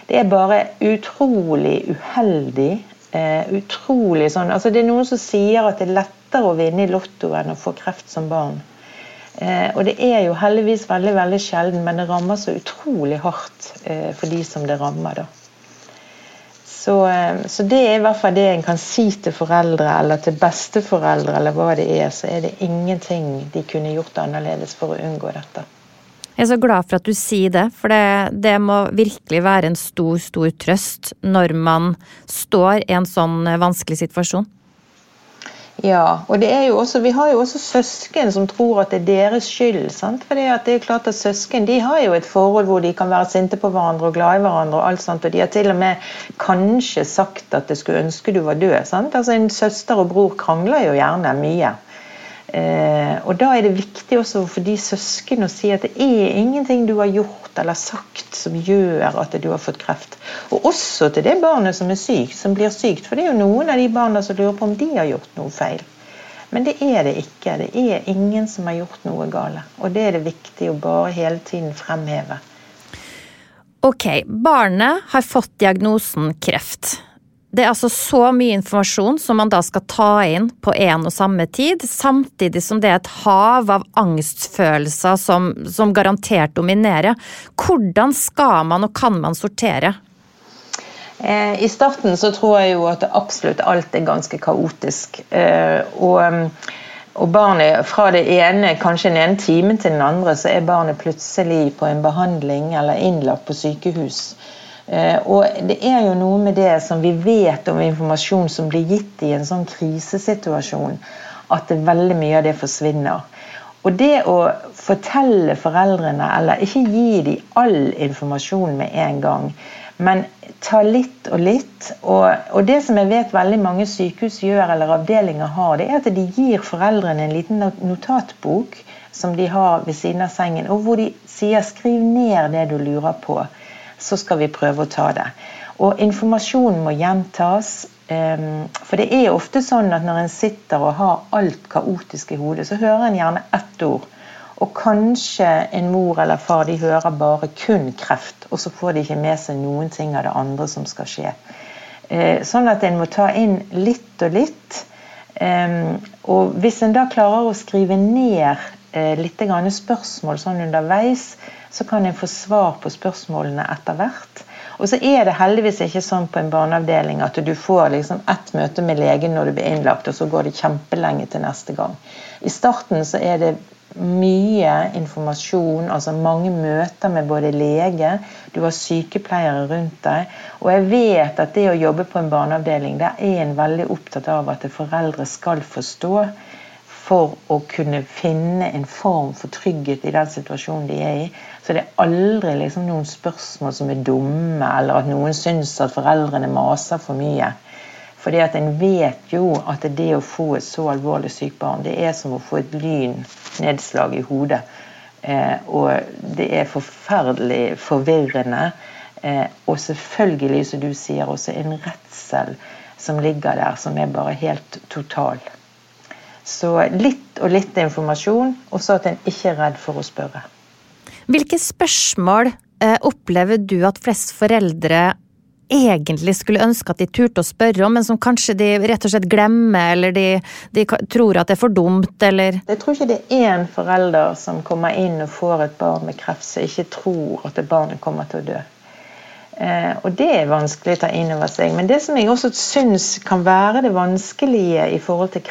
Det er bare utrolig uheldig. Uh, utrolig sånn, altså Det er noen som sier at det er lettere å vinne i Lotto enn å få kreft som barn. Eh, og det er jo heldigvis veldig veldig sjelden, men det rammer så utrolig hardt eh, for de som det rammer. da. Så, eh, så, det er i hvert fall det en kan si til foreldre eller til besteforeldre, eller hva det er, så er det ingenting de kunne gjort annerledes for å unngå dette. Jeg er så glad for at du sier det, for det, det må virkelig være en stor, stor trøst når man står i en sånn vanskelig situasjon. Ja, og det er jo også, vi har jo også søsken som tror at det er deres skyld. Sant? For det er klart at Søsken de har jo et forhold hvor de kan være sinte på hverandre og glad i hverandre. Og alt sånt, og de har til og med kanskje sagt at de skulle ønske du var død. Sant? Altså En søster og bror krangler jo gjerne mye. Eh, og Da er det viktig også for de søsken å si at det er ingenting du har gjort eller sagt som gjør at du har fått kreft. Og også til det barnet som er sykt, som blir sykt. For det er jo noen av de barna som lurer på om de har gjort noe feil. Men det er det ikke. Det er ingen som har gjort noe gale. Og det er det viktig å bare hele tiden fremheve. Ok, barnet har fått diagnosen kreft. Det er altså så mye informasjon som man da skal ta inn på en og samme tid, samtidig som det er et hav av angstfølelser som, som garantert dominerer. Hvordan skal man og kan man sortere? Eh, I starten så tror jeg jo at absolutt alt er ganske kaotisk. Eh, og, og barnet fra det ene, kanskje den ene timen til den andre, så er barnet plutselig på en behandling eller innlagt på sykehus. Eh, og det er jo noe med det som vi vet om informasjon som blir gitt i en sånn krisesituasjon, at veldig mye av det forsvinner. Og det å fortelle foreldrene, eller ikke gi dem all informasjon med en gang, men ta litt og litt. Og, og, det som jeg vet veldig mange sykehus gjør, eller avdelinger har, det er at de gir foreldrene en liten notatbok som de har ved siden av sengen, og hvor de sier 'skriv ned det du lurer på' så skal vi prøve å ta det. Og informasjonen må gjentas. Ehm, for det er ofte sånn at når en sitter og har alt kaotisk i hodet, så hører en gjerne ett ord. Og kanskje en mor eller far de hører bare kun kreft, og så får de ikke med seg noen ting av det andre som skal skje. Eh, sånn at en må ta inn litt og litt. Ehm, og hvis en da klarer å skrive ned litt spørsmål sånn underveis, så kan en få svar på spørsmålene etter hvert. Og så er det heldigvis ikke sånn på en barneavdeling at du får liksom ett møte med legen når du blir innlagt, og så går det kjempelenge til neste gang. I starten så er det mye informasjon, altså mange møter med både lege, du har sykepleiere rundt deg. Og jeg vet at det å jobbe på en barneavdeling, der er en veldig opptatt av at foreldre skal forstå for å kunne finne en form for trygghet i den situasjonen de er i. Så det er aldri liksom noen spørsmål som er dumme, eller at noen syns at foreldrene maser for mye. Fordi at en vet jo at det å få et så alvorlig sykt barn, det er som å få et lynnedslag i hodet. Eh, og det er forferdelig forvirrende. Eh, og selvfølgelig, som du sier, også en redsel som ligger der, som er bare helt total. Så litt og litt informasjon, og så at en ikke er redd for å spørre. Hvilke spørsmål eh, opplever du at flest foreldre egentlig skulle ønske at de turte å spørre om, men som kanskje de rett og slett glemmer, eller de, de tror at det er for dumt, eller Jeg tror ikke det er én forelder som kommer inn og får et barn med kreft som ikke tror at det barnet kommer til å dø. Eh, og det er vanskelig å ta inn over seg. Men det som jeg også syns kan være det vanskelige i forhold til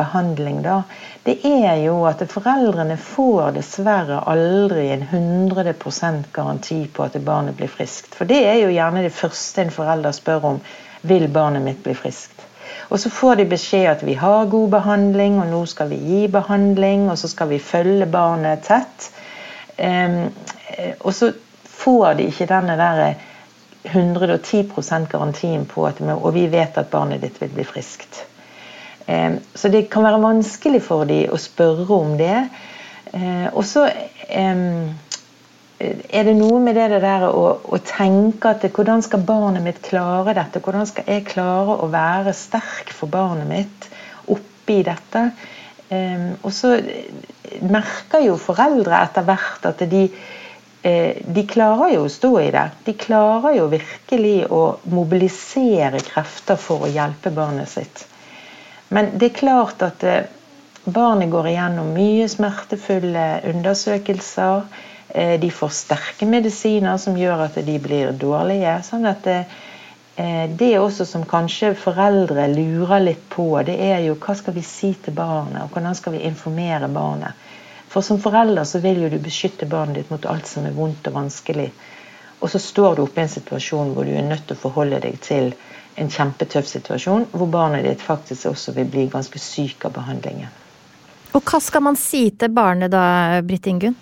kreftbehandling, da, det er jo at foreldrene får dessverre aldri en 100% garanti på at barnet blir friskt. For det er jo gjerne det første en forelder spør om. Vil barnet mitt bli friskt? Og så får de beskjed at vi har god behandling, og nå skal vi gi behandling, og så skal vi følge barnet tett. Um, og så får de ikke denne der 110% garantien på at og vi vet at barnet ditt vil bli friskt. Ehm, så det kan være vanskelig for dem å spørre om det. Ehm, og så ehm, er det noe med det der å, å tenke at hvordan skal barnet mitt klare dette? Hvordan skal jeg klare å være sterk for barnet mitt oppi dette? Og så merker jo foreldre etter hvert at de, eh, de klarer jo å stå i det. De klarer jo virkelig å mobilisere krefter for å hjelpe barnet sitt. Men det er klart at eh, barnet går igjennom mye smertefulle undersøkelser. Eh, de får sterke medisiner som gjør at de blir dårlige. sånn at det, eh, det er også som kanskje foreldre lurer litt på, det er jo hva skal vi si til barnet, og hvordan skal vi informere barnet. For som forelder så vil jo du beskytte barnet ditt mot alt som er vondt og vanskelig. Og så står du oppe i en situasjon hvor du er nødt til å forholde deg til en kjempetøff situasjon, hvor barnet ditt faktisk også vil bli ganske syk av behandlingen. Og hva skal man si til barnet da, Britt Ingunn?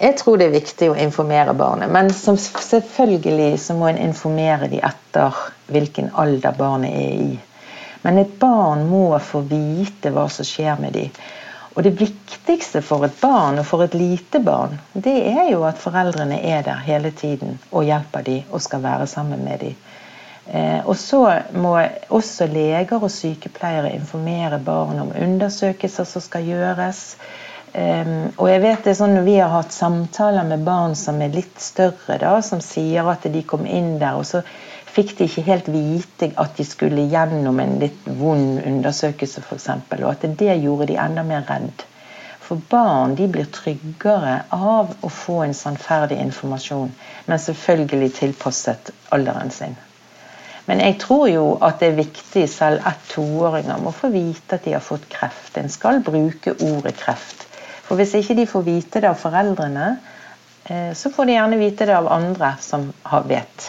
Jeg tror det er viktig å informere barnet, men selvfølgelig så må en informere dem etter hvilken alder barnet er i. Men et barn må få vite hva som skjer med dem. Og det viktigste for et barn, og for et lite barn, det er jo at foreldrene er der hele tiden og hjelper dem og skal være sammen med dem. Eh, og så må også leger og sykepleiere informere barn om undersøkelser som skal gjøres. og jeg vet det er sånn Når vi har hatt samtaler med barn som er litt større, da, som sier at de kom inn der, og så fikk de ikke helt vite at de skulle gjennom en litt vond undersøkelse f.eks. Og at det gjorde de enda mer redd. For barn de blir tryggere av å få en sannferdig informasjon, men selvfølgelig tilpasset alderen sin. Men jeg tror jo at det er viktig selv at toåringer må få vite at de har fått kreft. En skal bruke ordet kreft. For hvis ikke de får vite det av foreldrene, eh, så får de gjerne vite det av andre som har vet.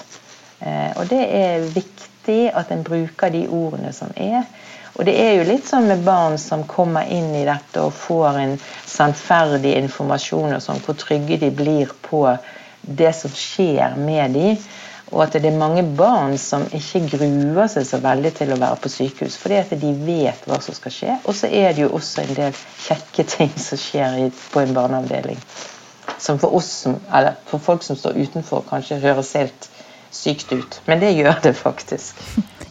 Eh, og det er viktig at en bruker de ordene som er. Og det er jo litt sånn med barn som kommer inn i dette og får en sannferdig informasjon og sånn, hvor trygge de blir på det som skjer med dem. Og at det er mange barn som ikke gruer seg så veldig til å være på sykehus, fordi at de vet hva som skal skje. Og så er det jo også en del kjekke ting som skjer på en barneavdeling. Som for oss, eller for folk som står utenfor, kanskje høres helt sykt ut. Men det gjør det faktisk.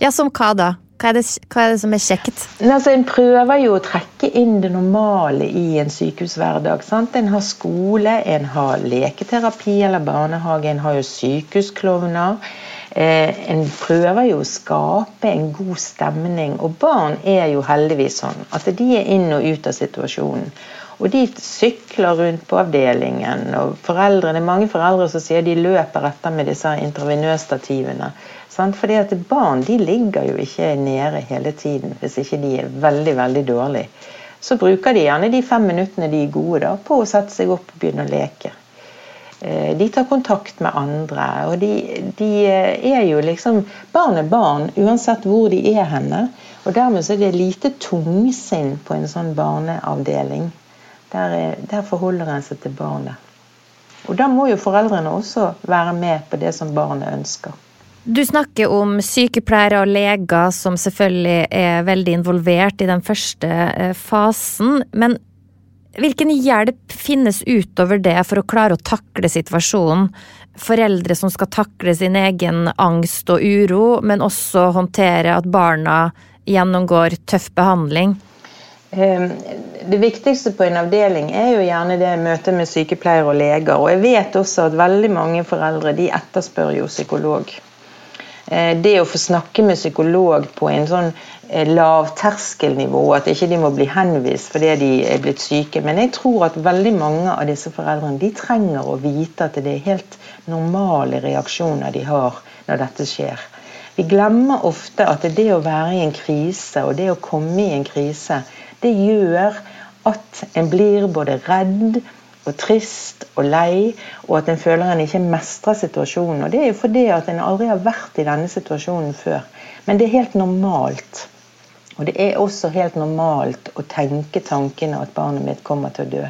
Ja, Som hva da? Hva er, det, hva er det, som er kjekt? Altså, en prøver jo å trekke inn det normale i en sykehushverdag. Sant? En har skole, en har leketerapi eller barnehage, en har jo sykehusklovner. Eh, en prøver jo å skape en god stemning. Og barn er jo heldigvis sånn at de er inn og ut av situasjonen. Og de sykler rundt på avdelingen. og foreldrene, Mange foreldre som sier de løper etter med disse intravenøsstativene. Fordi at Barn de ligger jo ikke nede hele tiden hvis ikke de er veldig veldig dårlige. Så bruker de gjerne de fem minuttene de er gode da, på å sette seg opp og begynne å leke. Eh, de tar kontakt med andre. og de, de er jo liksom Barn er barn uansett hvor de er henne. og Dermed så er det lite tungsinn på en sånn barneavdeling. Der, der forholder en seg til barnet. Og Da må jo foreldrene også være med på det som barnet ønsker. Du snakker om sykepleiere og leger som selvfølgelig er veldig involvert i den første eh, fasen. Men hvilken hjelp finnes utover det for å klare å takle situasjonen? Foreldre som skal takle sin egen angst og uro, men også håndtere at barna gjennomgår tøff behandling? Ehm, det viktigste på en avdeling er jo gjerne det møtet med sykepleiere og leger. Og jeg vet også at veldig mange foreldre de etterspør jo psykolog. Eh, det å få snakke med psykolog på en sånn eh, lavterskelnivå, at ikke de må bli henvist fordi de er blitt syke. Men jeg tror at veldig mange av disse foreldrene de trenger å vite at det er helt normale reaksjoner de har når dette skjer. Vi glemmer ofte at det å være i en krise og det å komme i en krise, det gjør at en blir både redd og trist og lei, og at en føler en ikke mestrer situasjonen. Og Det er jo fordi at en aldri har vært i denne situasjonen før. Men det er helt normalt. Og det er også helt normalt å tenke tankene at barnet mitt kommer til å dø.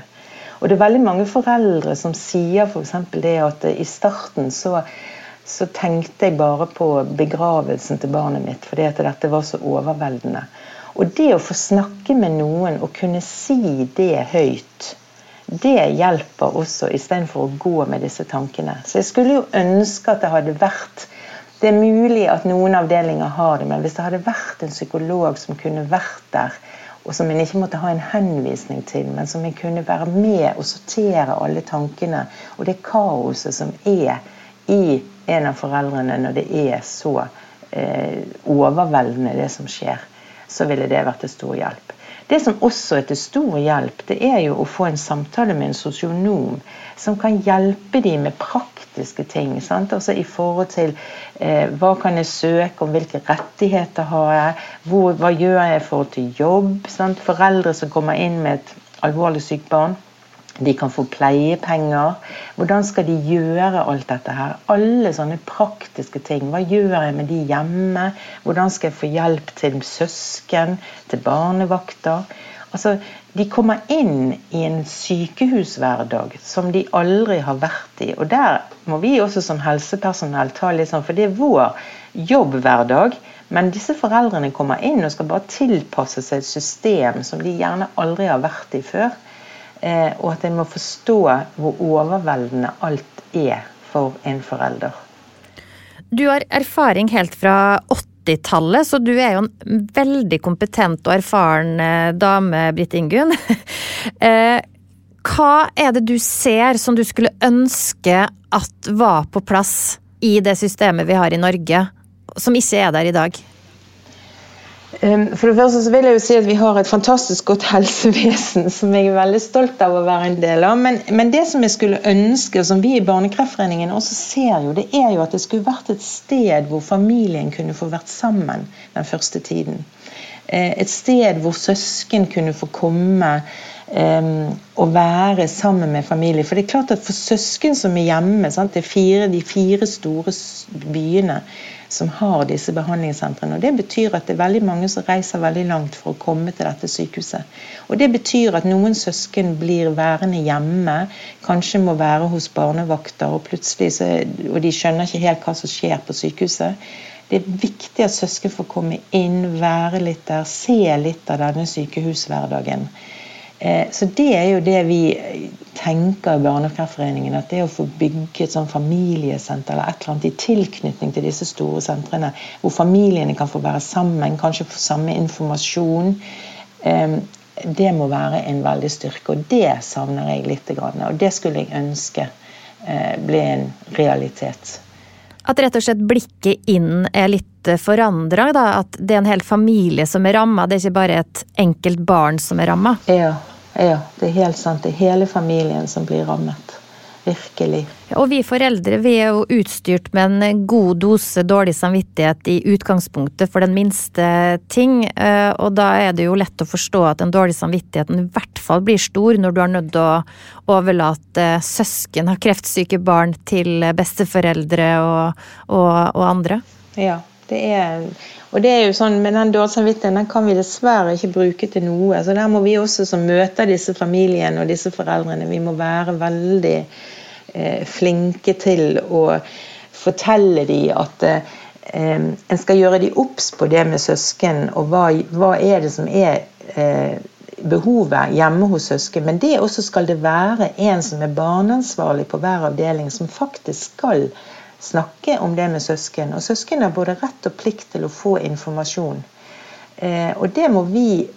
Og det er veldig mange foreldre som sier f.eks. det at i starten så, så tenkte jeg bare på begravelsen til barnet mitt fordi at dette var så overveldende. Og det å få snakke med noen og kunne si det høyt, det hjelper også, istedenfor å gå med disse tankene. Så jeg skulle jo ønske at det hadde vært Det er mulig at noen avdelinger har det, men hvis det hadde vært en psykolog som kunne vært der, og som en ikke måtte ha en henvisning til, men som en kunne være med og sortere alle tankene og det kaoset som er i en av foreldrene når det er så eh, overveldende, det som skjer så ville det vært til stor hjelp. Det som også er til stor hjelp, det er jo å få en samtale med en sosionom som kan hjelpe dem med praktiske ting. Sant? Altså I forhold til eh, hva kan jeg søke om, hvilke rettigheter har jeg, Hvor, hva gjør jeg i forhold til jobb? Sant? Foreldre som kommer inn med et alvorlig sykt barn de kan få pleiepenger. Hvordan skal de gjøre alt dette her? Alle sånne praktiske ting. Hva gjør jeg med de hjemme? Hvordan skal jeg få hjelp til søsken, til barnevakter? Altså, De kommer inn i en sykehushverdag som de aldri har vært i. Og der må vi også som helsepersonell ta litt sånn, for det er vår jobbhverdag. Men disse foreldrene kommer inn og skal bare tilpasse seg et system som de gjerne aldri har vært i før. Eh, og at en må forstå hvor overveldende alt er for en forelder. Du har erfaring helt fra 80-tallet, så du er jo en veldig kompetent og erfaren eh, dame, Britt Ingunn. Eh, hva er det du ser som du skulle ønske at var på plass i det systemet vi har i Norge, som ikke er der i dag? Ehm, for det første så vil jeg jo si at Vi har et fantastisk godt helsevesen som jeg er veldig stolt av å være en del av. Men, men det som jeg skulle ønske, som vi i Barnekreftforeningen også ser, jo, det er jo at det skulle vært et sted hvor familien kunne få vært sammen den første tiden. Eh, et sted hvor søsken kunne få komme um, og være sammen med familie. For det er klart at for søsken som er hjemme, sant, det er fire, de fire store byene som har disse behandlingssentrene. og Det betyr at det er veldig mange som reiser veldig langt for å komme til dette sykehuset. Og Det betyr at noen søsken blir værende hjemme, kanskje må være hos barnevakter, og plutselig så, og de skjønner ikke helt hva som skjer på sykehuset. Det er viktig at søsken får komme inn, være litt der, se litt av denne sykehushverdagen. Eh, så det er jo det vi tenker i Barnekreftforeningen. At det å få bygge et sånn familiesenter eller et eller annet i tilknytning til disse store sentrene, hvor familiene kan få være sammen, kanskje få samme informasjon, eh, det må være en veldig styrke. Og det savner jeg litt. Og det skulle jeg ønske eh, ble en realitet. At rett og slett blikket inn er litt forandra? At det er en hel familie som er ramma, det er ikke bare et enkelt barn som er ramma? Ja, ja, det er helt sant. Det er hele familien som blir rammet. Virkelig. Og vi foreldre vi er jo utstyrt med en god dose dårlig samvittighet i utgangspunktet for den minste ting. Eh, og da er det jo lett å forstå at den dårlige samvittigheten i hvert fall blir stor når du har nødt til å overlate søsken av kreftsyke barn til besteforeldre og, og, og andre. Ja, det er og det er jo sånn, Men den dårlige samvittigheten den kan vi dessverre ikke bruke til noe. så Der må vi også som møter disse familiene og disse foreldrene, vi må være veldig eh, flinke til å fortelle dem at eh, en skal gjøre dem obs på det med søsken, og hva, hva er det som er eh, behovet hjemme hos søsken. Men det også skal det være en som er barneansvarlig på hver avdeling, som faktisk skal snakke om det med søsken. Og søsken har både rett og plikt til å få informasjon. Eh, og det må vi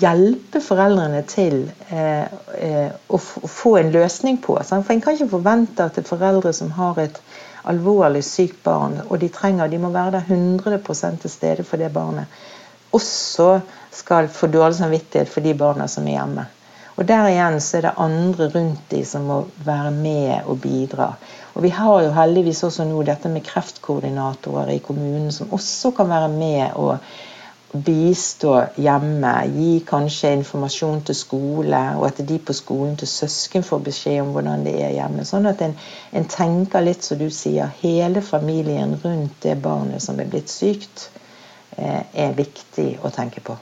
hjelpe foreldrene til eh, eh, å, få en løsning på. Sant? For En kan ikke forvente at foreldre som har et alvorlig sykt barn, og de trenger, de må være der 100 til stede for det barnet, også skal få dårlig samvittighet for de barna som er hjemme. Og Der igjen så er det andre rundt de som må være med og bidra. Og Vi har jo heldigvis også nå dette med kreftkoordinatorer i kommunen, som også kan være med og bistå hjemme, gi kanskje informasjon til skole, og at de på skolen til søsken får beskjed om hvordan det er hjemme. Sånn at en, en tenker litt, som du sier, hele familien rundt det barnet som er blitt sykt, eh, er viktig å tenke på.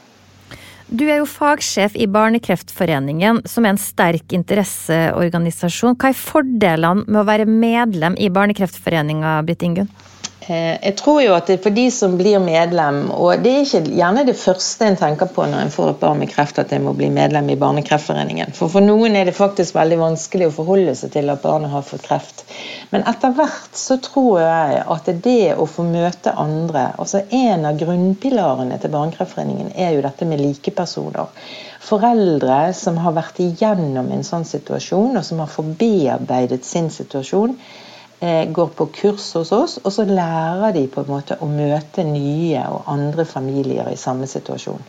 Du er jo fagsjef i Barnekreftforeningen, som er en sterk interesseorganisasjon. Hva er fordelene med å være medlem i Barnekreftforeninga, Britt Ingunn? Eh, jeg tror jo at det er for de som blir medlem, og det er ikke gjerne det første en tenker på når en får et barn med kreft, at en må bli medlem i Barnekreftforeningen. For for noen er det faktisk veldig vanskelig å forholde seg til at barnet har fått kreft. Men etter hvert så tror jeg at det å få møte andre altså En av grunnpilarene til Barnekreftforeningen er jo dette med likepersoner. Foreldre som har vært igjennom en sånn situasjon, og som har forbearbeidet sin situasjon går på kurs hos oss, og så lærer de på en måte å møte nye og andre familier i samme situasjon.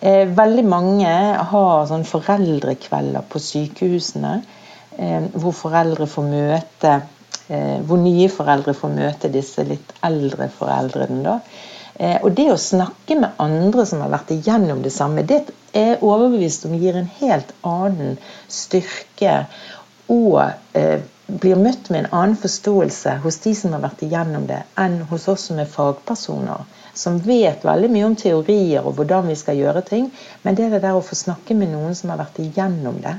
Eh, veldig mange har sånn foreldrekvelder på sykehusene eh, hvor foreldre får møte hvor nye foreldre får møte disse litt eldre foreldrene. da. Og det å snakke med andre som har vært igjennom det samme, det er overbevist om gir en helt annen styrke og blir møtt med en annen forståelse hos de som har vært igjennom det, enn hos oss som er fagpersoner. Som vet veldig mye om teorier og hvordan vi skal gjøre ting. Men det der å få snakke med noen som har vært igjennom det,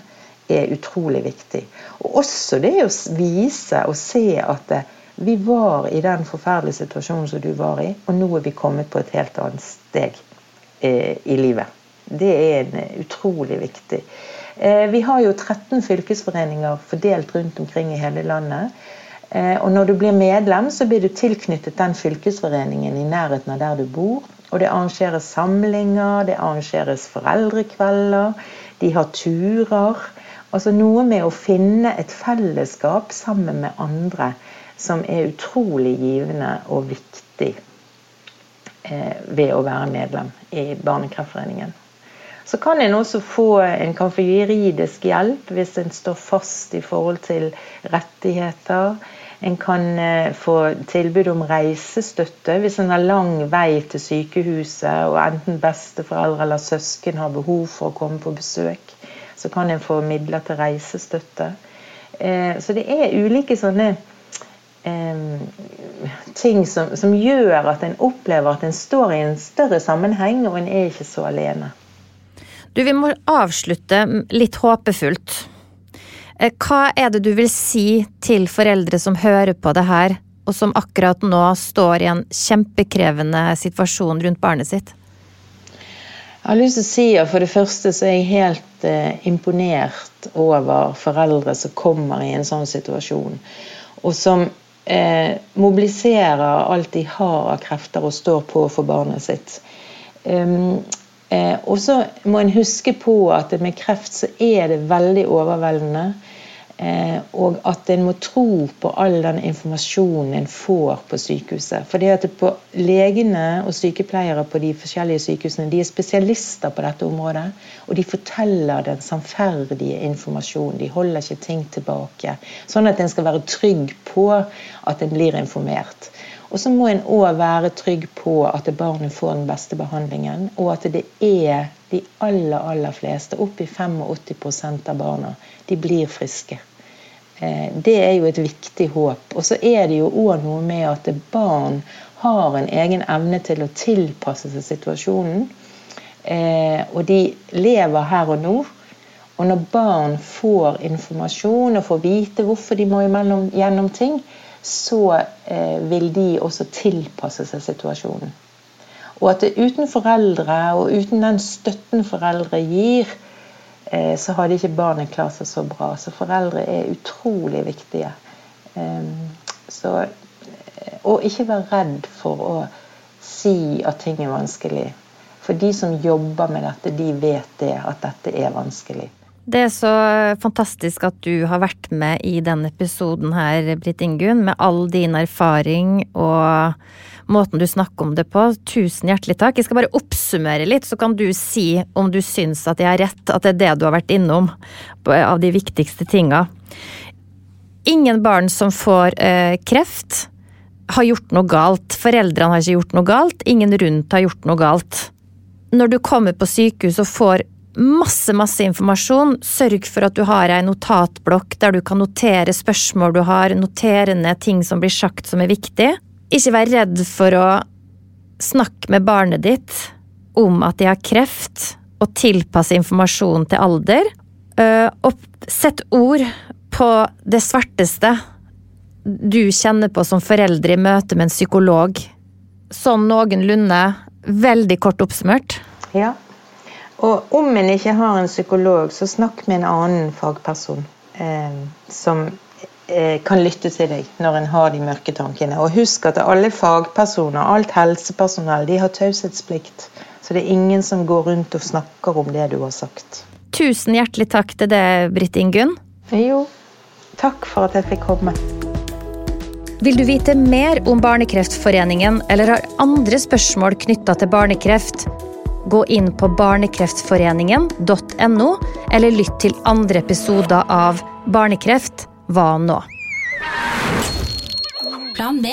er utrolig viktig. Og også det å vise og se at vi var i den forferdelige situasjonen som du var i, og nå er vi kommet på et helt annet steg eh, i livet. Det er en, utrolig viktig. Eh, vi har jo 13 fylkesforeninger fordelt rundt omkring i hele landet. Eh, og når du blir medlem, så blir du tilknyttet den fylkesforeningen i nærheten av der du bor. Og det arrangeres samlinger, det arrangeres foreldrekvelder, de har turer. Altså noe med å finne et fellesskap sammen med andre som er utrolig givende og viktig eh, ved å være medlem i Barnekreftforeningen. Så kan en også få en kan få juridisk hjelp hvis en står fast i forhold til rettigheter. En kan eh, få tilbud om reisestøtte hvis en har lang vei til sykehuset og enten besteforeldre eller søsken har behov for å komme på besøk. Så kan en få midler til reisestøtte. Eh, så det er ulike sånne eh, ting som, som gjør at en opplever at en står i en større sammenheng, og en er ikke så alene. Du, vi må avslutte litt håpefullt. Eh, hva er det du vil si til foreldre som hører på det her, og som akkurat nå står i en kjempekrevende situasjon rundt barnet sitt? Jeg har lyst til å si at For det første så er jeg helt eh, imponert over foreldre som kommer i en sånn situasjon, og som eh, mobiliserer alt de har av krefter og står på for barnet sitt. Um, Eh, og så må en huske på at med kreft så er det veldig overveldende. Eh, og at en må tro på all den informasjonen en får på sykehuset. For det at Legene og sykepleiere på de forskjellige sykehusene de er spesialister på dette området. Og de forteller den sannferdige informasjonen. De holder ikke ting tilbake. Sånn at en skal være trygg på at en blir informert. Og så må en òg være trygg på at barnet får den beste behandlingen, og at det er de aller, aller fleste, oppi 85 av barna, de blir friske. Eh, det er jo et viktig håp. Og så er det jo òg noe med at barn har en egen evne til å tilpasse seg situasjonen. Eh, og de lever her og nå. Og når barn får informasjon og får vite hvorfor de må gjennom ting, så eh, vil de også tilpasse seg situasjonen. Og at det uten foreldre og uten den støtten foreldre gir, eh, så hadde ikke barnet klart seg så bra. Så foreldre er utrolig viktige. Så, og ikke være redd for å si at ting er vanskelig. For de som jobber med dette, de vet det, at dette er vanskelig. Det er så fantastisk at du har vært med i denne episoden her, Britt Ingunn, med all din erfaring og måten du snakker om det på. Tusen hjertelig takk. Jeg skal bare oppsummere litt, så kan du si om du syns at jeg har rett, at det er det du har vært innom av de viktigste tinga. Ingen barn som får eh, kreft, har gjort noe galt. Foreldrene har ikke gjort noe galt, ingen rundt har gjort noe galt. Når du kommer på sykehus og får masse, masse informasjon. Sørg for at du har ei notatblokk der du kan notere spørsmål du har, notere ned ting som blir sagt som er viktig. Ikke vær redd for å snakke med barnet ditt om at de har kreft, og tilpasse informasjon til alder. Eh, og sett ord på det svarteste du kjenner på som foreldre i møte med en psykolog. Sånn noenlunde veldig kort oppsummert. Ja, og om en ikke har en psykolog, så snakk med en annen fagperson eh, som eh, kan lytte til deg når en har de mørke tankene. Og husk at alle fagpersoner, alt helsepersonell, de har taushetsplikt. Så det er ingen som går rundt og snakker om det du har sagt. Tusen hjertelig takk til deg, Britt Ingunn. Jo, takk for at jeg fikk komme. Vil du vite mer om Barnekreftforeningen eller har andre spørsmål knytta til barnekreft? Gå inn på barnekreftforeningen.no, eller lytt til andre episoder av Barnekreft hva nå? Plan B.